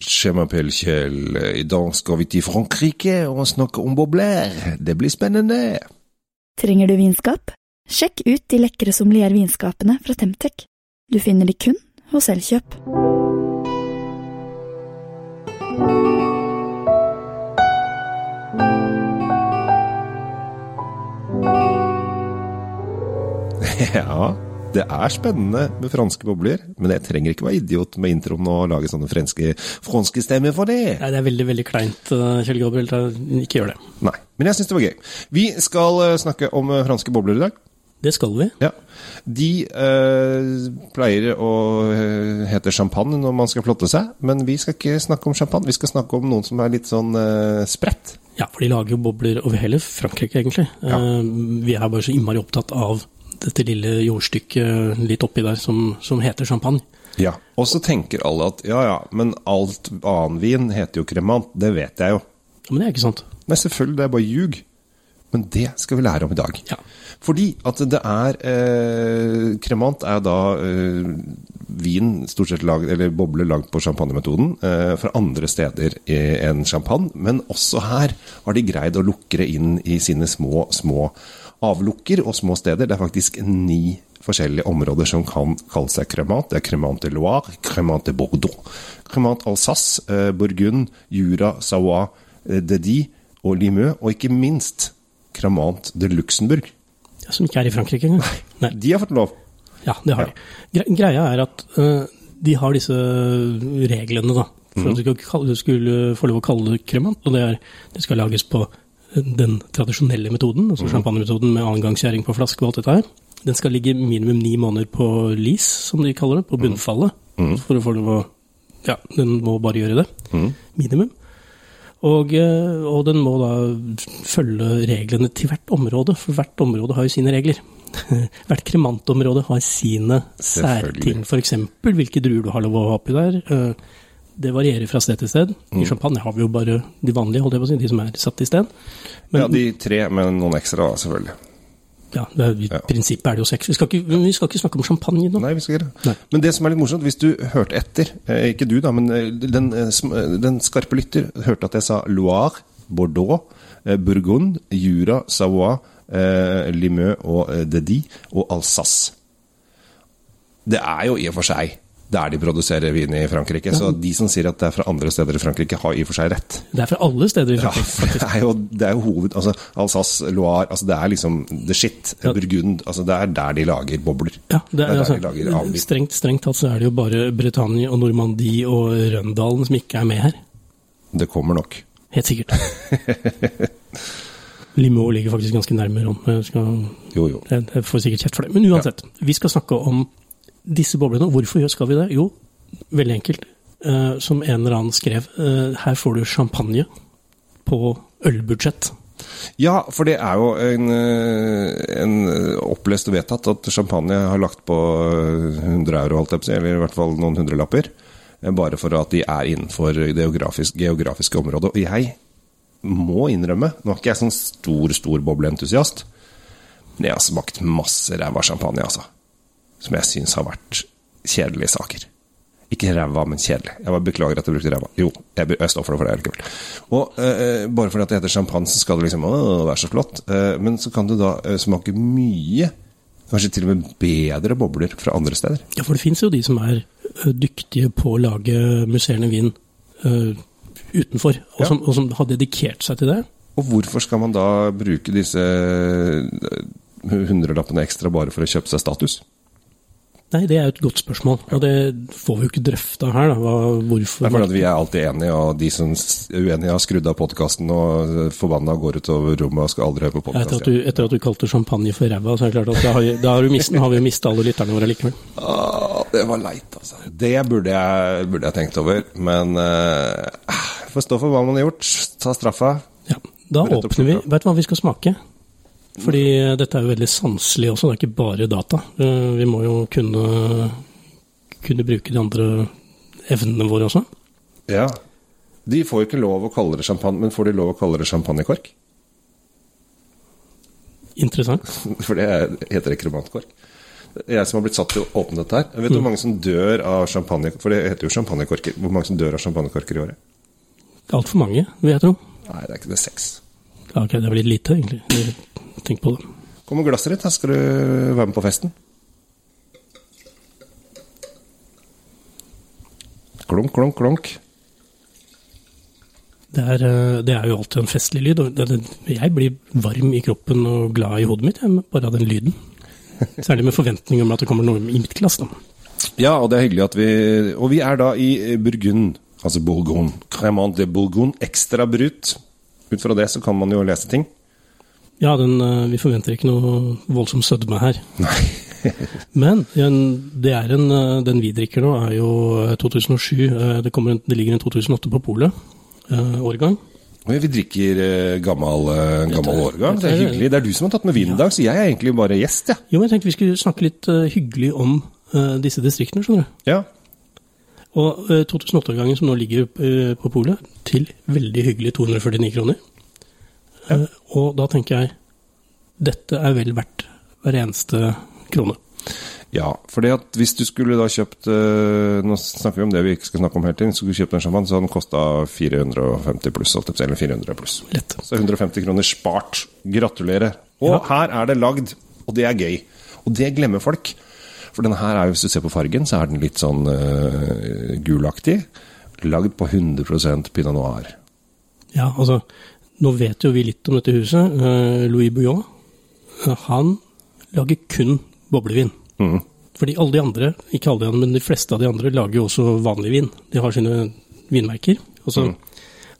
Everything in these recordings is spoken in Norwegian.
Je m'appelle Kjell. I dag skal vi til Frankrike og snakke om bobler. Det blir spennende. Trenger du vinskap? Sjekk ut de lekre sommeliervinskapene fra Temtec. Du finner de kun hos Elkjøp. Ja, det er spennende med franske bobler, men jeg trenger ikke være idiot med introen og lage sånne franske, franske stemmer for det. Nei, det er veldig veldig kleint, eh, Kjell Gabriel. Ikke gjør det. Nei, men jeg syns det var gøy. Vi skal eh, snakke om eh, franske bobler i dag. Det skal vi. Ja. De øh, pleier å hete champagne når man skal flotte seg, men vi skal ikke snakke om champagne. Vi skal snakke om noen som er litt sånn øh, spredt. Ja, for de lager jo bobler over hele Frankrike, egentlig. Ja. Uh, Vi er bare så innmari opptatt av dette lille jordstykket litt oppi der som, som heter champagne. Ja. Og så tenker alle at ja ja, men alt annen vin heter jo kremant, Det vet jeg jo. Men det er ikke sant. Nei, selvfølgelig, det er bare ljug. Men det skal vi lære om i dag. Ja. Fordi at det er eh, Kremant er da eh, vin, stort sett lag, eller bobler lagd på champagnemetoden, eh, fra andre steder enn champagne. Men også her har de greid å lukke det inn i sine små, små avlukker og små steder. Det er faktisk ni forskjellige områder som kan kalle seg Cremant. Det er Cremant de Loire, Cremant de Bordeaux, Cremant Alsace, eh, Bourgogne, Jura, Savoie, eh, Dedi og Limeux, og ikke minst Cremant de Luxembourg. Som ikke er i Frankrike engang. Nei. De har fått lov. Ja, det har de. Greia er at uh, de har disse reglene, da. For mm. at du skulle få lov å kalle det kremant. Og det, er, det skal lages på den tradisjonelle metoden, altså altså champagnemetoden med annengangskjæring på flaske og alt dette her. Den skal ligge minimum ni måneder på lis, som de kaller det, på bunnfallet. bunnfallet. For å få lov å Ja, den må bare gjøre det. Mm. Minimum. Og, eh, og den må da følge reglene til hvert område, for hvert område har jo sine regler. Hvert kremantområde har sine særting, f.eks. hvilke druer du har lov å ha oppi der. Det varierer fra sted til sted. Mm. I champagne har vi jo bare de vanlige, holdt jeg på å si, de som er satt i sted. Men ja, de tre med noen ekstra, da, selvfølgelig. ja, er, i Ja. prinsippet er det jo seks. Vi skal ikke, vi skal ikke snakke om champagne nå. Nei, vi skal ikke det. Men det som er litt morsomt, hvis du hørte etter, eh, ikke du da, men eh, den, eh, den skarpe lytter hørte at jeg sa Loire, Bordeaux, Burgund, Jura, Savoie, Limeux og Dedi og Alsace. Det er jo i og for seg der de produserer vin i Frankrike, så de som sier at det er fra andre steder i Frankrike, har i og for seg rett. Det er fra alle steder i Ja, Frankrike. Ja, det er jo, det er jo hoved... Altså, Alsace, Loire altså Det er liksom the shit. Ja. Burgund altså Det er der de lager bobler. Ja, det er, der altså, de lager avvin. strengt, strengt tatt så er det jo bare Bretagne og Normandie og Røndalen som ikke er med her. Det kommer nok. Helt sikkert. Limoux ligger faktisk ganske nærme Ron. Jeg, skal, Jo, jo. jeg, får sikkert kjeft for det. Men uansett, vi skal snakke om disse boblene. Hvorfor skal vi det? Jo, veldig enkelt. Uh, som en eller annen skrev, uh, her får du champagne på ølbudsjett. Ja, for det er jo en, eh, en opplest og vedtatt at champagne har lagt på 100 euro, eller i hvert fall noen hundrelapper, bare for at de er innenfor det geografiske, geografiske området. Og jeg må innrømme, nå er ikke jeg sånn stor, stor bobleentusiast, men jeg har smakt masse ræva champagne, altså. Som jeg syns har vært kjedelige saker. Ikke ræva, men kjedelig. Jeg bare beklager at jeg brukte ræva. Jo, jeg, jeg står for det for det likevel. Og eh, bare fordi at det heter champagne, så skal det liksom å, være så flott. Eh, men så kan du da eh, smake mye, kanskje til og med bedre bobler fra andre steder. Ja, for det fins jo de som er dyktige på å lage musserende vin ø, utenfor, og, Ja. som, og som har dedikert seg til det. Og hvorfor skal man da bruke disse eh, hundrelappene ekstra bare for å kjøpe seg status? Nei, det er jo et godt spørsmål, og det får vi jo ikke drøfta her. Da, hva, hvorfor Det er fordi at vi er alltid enige, og de som er uenige har skrudd av podkasten og forbanna går utover rommet og skal aldri høre på etter, podkast. du, etter at du kalte champagne for ræva, så er det klart at da har, da har, du mist, har vi jo mista alle lytterne våre likevel. Ah, det var leit, altså. Det burde jeg, burde jeg tenkt over, men uh, får stå for hva man har gjort. Ta straffa. Ja, da åpner vi. Vet du hva vi skal smake? Fordi dette er jo veldig sanselig også, det er ikke bare data. Eh, Vi må jo kunne, kunne bruke de andre evnene våre også. Ja. De får jo ikke lov å kalle det champagne, men får de lov å kalle det champagnekork? Interessant. For det er- heter det. Jeg som har blitt satt til å åpne dette her. Vet du hvor mange som dør av champagne For det heter jo champagnekorker. Hvor mange som dør av champagnekorker i året? Altfor mange, vil jeg tro. Nei, det er ikke det. Seks. Ok, det blir litt lite, egentlig. Tenk på det. Kom med glasset ditt, her skal du være med på festen. Klunk, klunk, klunk. Det er, eh, det er jo alltid en festlig lyd. og det, Jeg blir varm i kroppen og glad i hodet mitt bare av den lyden. Særlig med forventning om at det kommer noe i mitt glass. da. Ja, og det er hyggelig at vi Og vi er da i Burgund, altså Bourgogne. Cremant de Bourgogne, ekstra brut. Ut fra det så kan man jo lese ting. Ja, den, eh, vi forventer ikke noe voldsom sødme her. Nei. Men det er en, eh, den vi drikker nå, er jo eh, 2007. eh, Det, kommer en, det ligger en 2008 på polet. Årgang. Og vi drikker gammel, gammel årgang. Det er hyggelig. Det er du som har tatt med vin i dag, så jeg er egentlig bare gjest, jeg. Jo, men jeg tenkte vi skulle snakke litt hyggelig om disse distriktene, skjønner du. Ja. Og eh, 2008-årgangen som nå ligger eh, på polet, til veldig hyggelig 249 kroner. Ja. og da tenker jeg, dette er vel verdt hver eneste krone. Ja, for det at hvis du skulle da kjøpt eh, Nå snakker vi om det vi ikke skal snakke om hele tiden. Skulle du kjøpt en champagne, så hadde den kosta 450 pluss. Eller 400 pluss. Lett. Så 150 kroner spart. Gratulerer. Og Ja. her er det lagd, og det er gøy. Og det glemmer folk. For denne her er hvis du ser på fargen, så er den litt sånn uh, gulaktig. Lagd på 100% pinot noir. Ja, altså, nå vet jo vi litt om dette huset. Uh, Louis Bouillon, uh, han lager kun boblevin. Mm. Fordi alle de andre, ikke alle de andre, men de fleste av de andre lager jo også vanlig vin. De har sine vinmerker. Og så mm.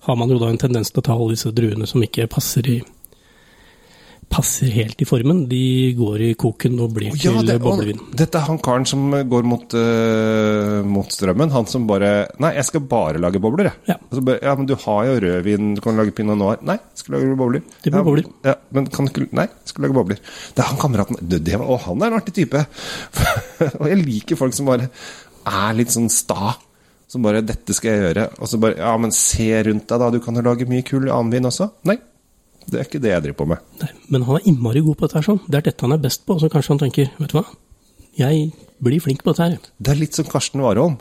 har man jo da en tendens til å ta alle disse druene som ikke passer i passer helt i formen. De går i koken og blir ja, til det, boblevin. dette er han karen som går mot, uh, mot strømmen. Han som bare Nei, jeg skal bare lage bobler, jeg. Ja. Altså, ja, men du har jo rødvin, du kan lage pinot noir. Nei, jeg skal lage bobler. Det blir ja, bobler. Ja, men kan du ikke Nei, jeg skal lage bobler. Det er han kameraten det, det, var- Og han er en artig type. og jeg liker folk som bare er litt sånn sta. Som bare 'Dette skal jeg gjøre.' Og så bare 'Ja, men se rundt deg, da. Du kan jo lage mye kul annen vin også.' Nei. Det er ikke det jeg driver på med. Nei, men han er innmari god på dette her sånn. Det er dette han er best på. Så kanskje han tenker, vet du hva, jeg blir flink på dette her. Det er litt som Karsten Warholm.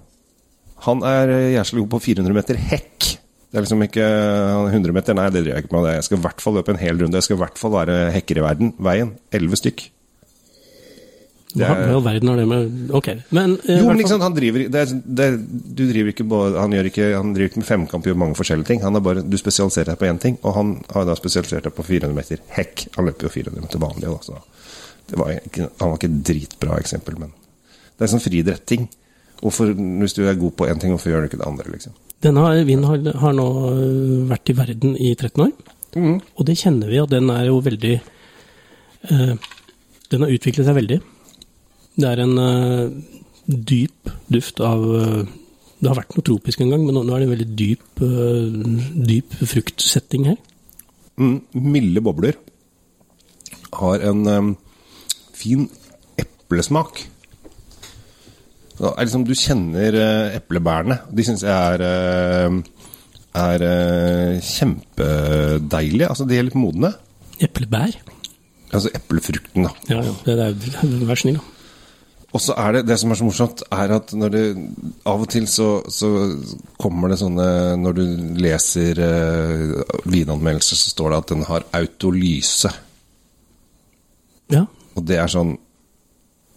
Han er eh, jævlig god på 400 meter hekk. Det er liksom ikke er 100 meter, nei, det driver jeg ikke med. Jeg skal i hvert fall løpe en hel runde. Jeg skal i hvert fall være hekker i verden. Veien. Elleve stykk. Hva i all verden har det med Ok, men eh, Jo, men liksom, han driver det er, det er, Du driver ikke både Han, ikke, han driver ikke med femkamp, gjør mange forskjellige ting. Han bare, Du spesialiserer deg på én ting, og han har da spesialisert deg på 400 meter hekk. Han løper jo 400 meter vanlig, da, så det var ikke, Han var ikke et dritbra eksempel, men det er sånn friidretting. Hvis du er god på én ting, hvorfor gjør du ikke det andre, liksom? Denne vinen har, har nå øh, vært i verden i 13 år, mm. og det kjenner vi at den er jo veldig eh, Den har utviklet seg veldig. Det er en uh, dyp duft av uh, Det har vært noe tropisk en gang, men nå, nå er det en veldig dyp, uh, dyp fruktsetting her. Mm, milde bobler. Har en um, fin eplesmak. Er liksom, du kjenner eplebærene. De syns jeg er, er kjempedeilige. Altså, de er litt modne. Eplebær. Altså eplefrukten, da. Ja, ja, det er, vær snill, da. Og så er det det som er så morsomt, er at når du Av og til så, så kommer det sånne Når du leser uh, vinanmeldelser, så står det at den har autolyse. Ja, Og det er sånn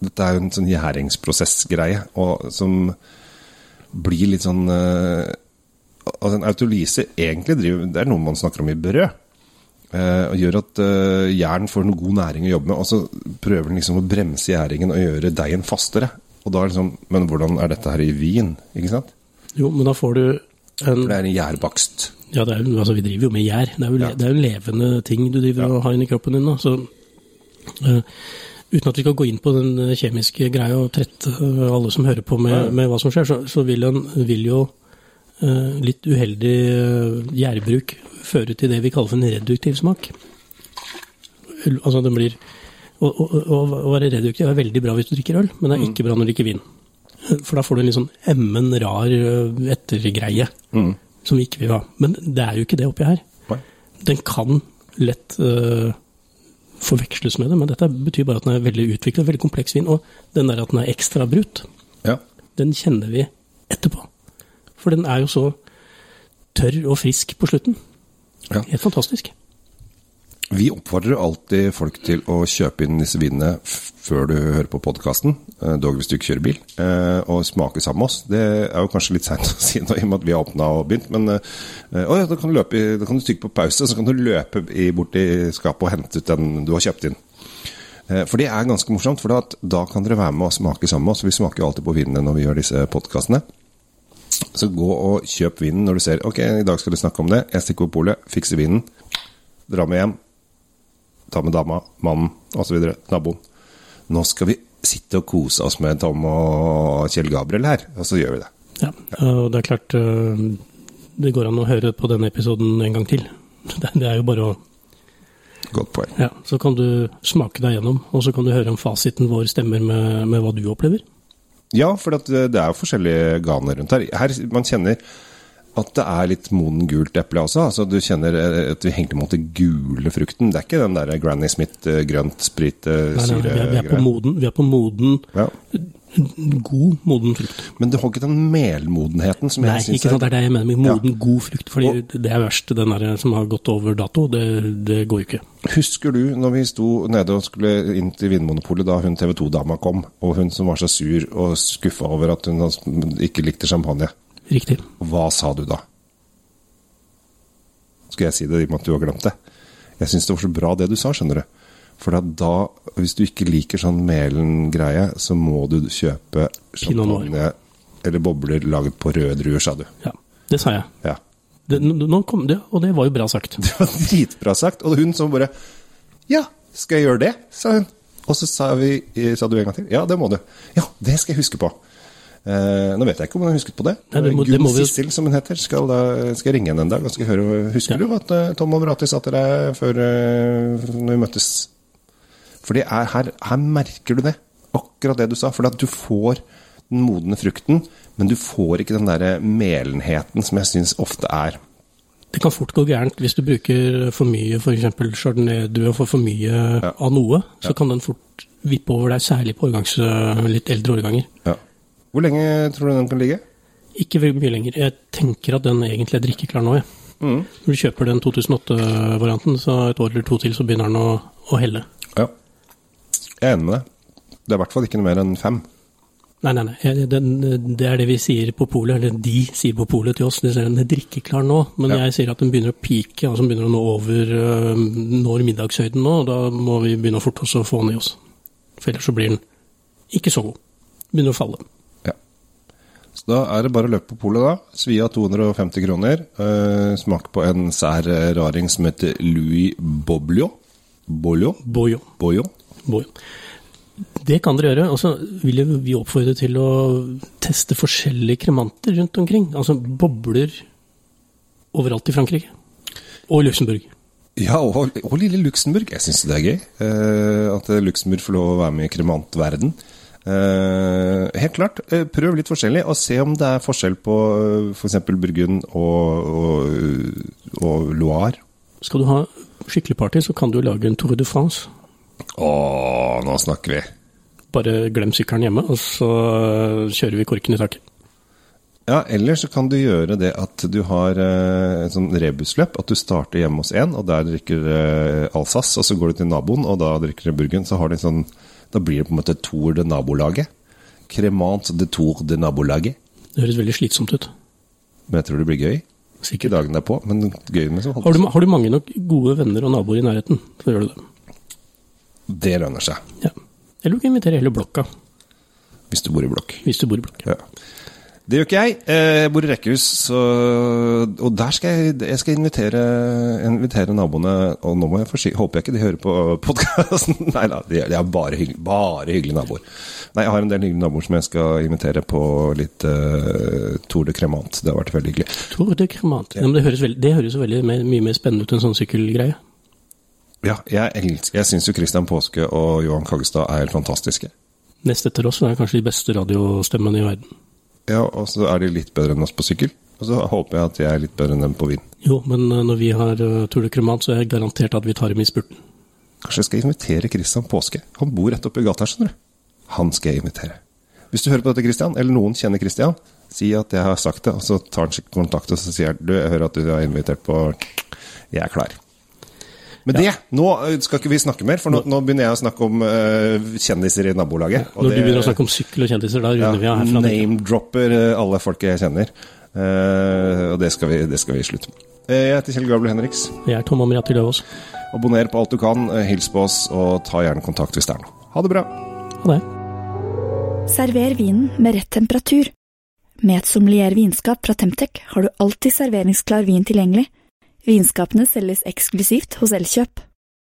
Dette er jo en sånn gjæringsprosessgreie, og som blir litt sånn uh, Altså en autolyse egentlig driver Det er noe man snakker om i brød. Eh, og gjør at uh, jern får noe god næring å jobbe med. Og så prøver den liksom å bremse gjæringen og gjøre deigen fastere. Og da er sånn Men hvordan er dette her i vin? Ikke sant? jo, men da får du en For det er en gjærbakst. Ja, det er, altså, vi driver jo med gjær. Det er jo, Ja. det er jo levende ting du driver og har inni kroppen din. Da. Så, uh, uten at vi skal gå inn på den eh, kjemiske greia og trette eh, alle som hører på med, Ja. med hva som skjer, så, så vil, en, vil jo eh, litt uheldig uh, gjærbruk føre til det vi kaller for en reduktiv smak. Altså den blir Å å- å- å være reduktiv er veldig bra hvis du drikker øl, men det er ikke bra når du drikker vin. For da får du en litt sånn emmen, rar eh, ettergreie Mm. som vi ikke vil ha. Men det er jo ikke det oppi her. Den kan lett uh, forveksles med det, men dette betyr bare at den er veldig utviklet, veldig kompleks vin. Og den der at den er ekstra brut, Ja. den kjenner vi etterpå. For den er jo så tørr og frisk på slutten. Ja. Helt fantastisk. Vi oppfordrer alltid folk til å kjøpe inn disse vinene før du hører på podkasten, dog hvis du ikke kjører bil, eh, og smake sammen med oss. Det er jo kanskje litt seint å si nå, i og med at vi har åpna og begynt, men eh, å ja, da kan du, løpe da kan du trykke på pause, så kan du løpe bort i skapet og hente ut den du har kjøpt inn. Eh, For det er ganske morsomt, for da, da kan dere være med og smake sammen med oss. Vi smaker jo alltid på vinene når vi gjør disse podkastene. Så gå og kjøp vinen når du ser Ok, i dag skal du snakke om det. Jeg stikker på polet, fikser vinen, drar med hjem, ta med dama, mannen osv. Naboen. Nå skal vi sitte og kose oss med Tom og Kjell Gabriel her, og så gjør vi det. Ja, og det er klart øh, det går an å høre på denne episoden en gang til. Det det er jo bare å Godt poeng. Ja, så kan du smake deg gjennom, og så kan du høre om fasiten vår stemmer med, med hva du opplever. Ja, for det det er jo forskjellige ganer rundt her. her. Man kjenner at det er litt moden gult eple også. altså Du kjenner eh, at vi hengte mot den gule frukten. Det er ikke den der Granny Smith eh, grønt sprit eh, nei, vi, er på moden, vi er på moden, ja. God moden frukt. Men du har ikke den melmodenheten som Nei, jeg syns ikke sant, det er det jeg mener med moden, god frukt. Fordi det er verst, den der som har gått over dato. Det, det går jo ikke. Husker du når vi sto nede og skulle inn til Vinmonopolet da hun TV 2-dama kom, og hun som var så sur og skuffa over at hun ikke likte champagne? Riktig. Hva sa du da? Skal jeg si det i og med at du har glemt det? Jeg syns det var så bra det du sa, skjønner du. For da, hvis du ikke liker sånn melen-greie, så må du kjøpe champagne eller bobler laget på røde druer, sa du. Ja, det sa jeg. Ja. Det, kom det, og det var jo bra sagt. Det var dritbra sagt. Og hun som bare Ja, skal jeg gjøre det? sa hun. Og så sa, vi, sa du en gang til. Ja, det må du. Ja, det skal jeg huske på. Eh, nå vet jeg ikke om hun har husket på det. Nei, det må- det Gunn Sissel, som hun heter, skal, da, skal jeg ringe henne en dag og skal høre Husker du at eh, Tom Overati sa til deg før uh, når vi møttes? For er her, her merker du det. Akkurat det du sa. For du får den modne frukten, men du får ikke den der melenheten som jeg syns ofte er. Det kan fort gå gærent hvis du bruker for mye f.eks. chardonnay-due og får for mye av noe. Så kan den fort vippe over deg, særlig på årgangs, litt eldre årganger. Ja. Hvor lenge tror du den kan ligge? Ikke mye lenger. Jeg tenker at den egentlig er drikkeklar nå. Jeg. Mm. Når du kjøper den 2008-varianten, så et år eller to til så begynner den å, å helle. Ja. Jeg er enig med deg. Det er i hvert fall ikke noe mer enn fem. Nei, nei, nei. Det er det vi sier på polet, eller de sier på polet til oss. De sier den er drikkeklar nå, men Ja. jeg sier at den begynner å pike, altså den begynner å nå over øh, når middagshøyden nå, og da må vi begynne å forte oss å få den i oss. For ellers så blir den ikke så god. Begynner å falle. Ja. Så da er det bare å løpe på polet, da. Svi av 250 kroner. Eh, smak på en sær eh, raring som heter Louis Boblio. Bolio? Boyo. Boyo. Boyo. Det kan dere gjøre. Og så vil vi oppfordre til å teste forskjellige kremanter rundt omkring. Altså bobler overalt i Frankrike. Og i Luxembourg. Ja, og, og lille Luxembourg. Jeg syns det er gøy. eh, at Luxembourg får lov å være med i kremantverden. Eh, helt klart. eh, prøv litt forskjellig, og se om det er forskjell på f.eks. Burgund og, og, og Loire. Skal du ha skikkelig party, så kan du lage en Tour de France. Å, nå snakker vi. Bare glem sykkelen hjemme, og så kjører vi korken i taket. Ja, eller så kan du gjøre det at du har eh, et sånn rebusløp. At du starter hjemme hos én, og der drikker eh, Alsace. Og så går du til naboen, og da drikker du Burgund. Så har de en sånn Da blir det på en måte Tour de nabolaget. Cremant de Tour de nabolaget. Det høres veldig slitsomt ut. Men jeg tror det blir gøy. Ikke dagen derpå, men gøy med så Har du, har du mange nok gode venner og naboer i nærheten, så gjør du det. Det lønner seg. Ja. Eller du kan invitere hele blokka, Hvis du bor i blokk. hvis du bor i blokk. Ja. Det gjør ikke jeg. Eh, Jeg bor i rekkehus, så, og der skal jeg, jeg skal invitere, invitere naboene. Og nå må jeg forsi- håper jeg ikke de hører på podkasten. Nei da, de, er- bare, hygg, bare hyggelige naboer. Nei, jeg har en del hyggelige naboer som jeg skal invitere på litt uh, Tour de Cremant. Det har vært veldig hyggelig. Tour de Cremant. Ja, men det høres, veldig, det høres veldig mer, mye mer spennende ut enn sånn sykkelgreie. Ja, jeg, elsker, jeg syns jo Christian Påske og Johan Kaggestad er helt fantastiske. Nest etter oss er kanskje de beste radiostemmene i verden. Ja, og så er de litt bedre enn oss på sykkel. Og så håper jeg at jeg er litt bedre enn dem på vind. Jo, men eh, når vi har uh, Tour de Cremant, så er jeg garantert at vi tar dem i spurten. Kanskje jeg skal invitere Christian Påske? Han bor rett oppi gata her, skjønner du. Han skal jeg invitere. Hvis du hører på dette, Christian, eller noen kjenner Christian, si at jeg har sagt det, og så tar han kontakt og så sier du, jeg hører at du har invitert på Jeg er klar. Men det, nå skal ikke vi snakke mer, for nå, nå begynner jeg å snakke om uh, kjendiser i nabolaget. Når det, du begynner å snakke om sykkel og kjendiser, da runder ja, vi av herfra. Name-dropper uh, alle folk jeg kjenner. Uh, og det skal, vi, det skal vi slutte med. Jeg heter Kjell Gabriel Henriks. Jeg er Tom Amriati Løvaas. Abonner på alt du kan, hils på oss, og ta gjerne kontakt hvis det er noe. Ha det bra. Ha det. Server vinen med rett temperatur. Med et sommelier vinskap fra Temtec har du alltid serveringsklar vin tilgjengelig. Vinskapene selges eksklusivt hos Elkjøp.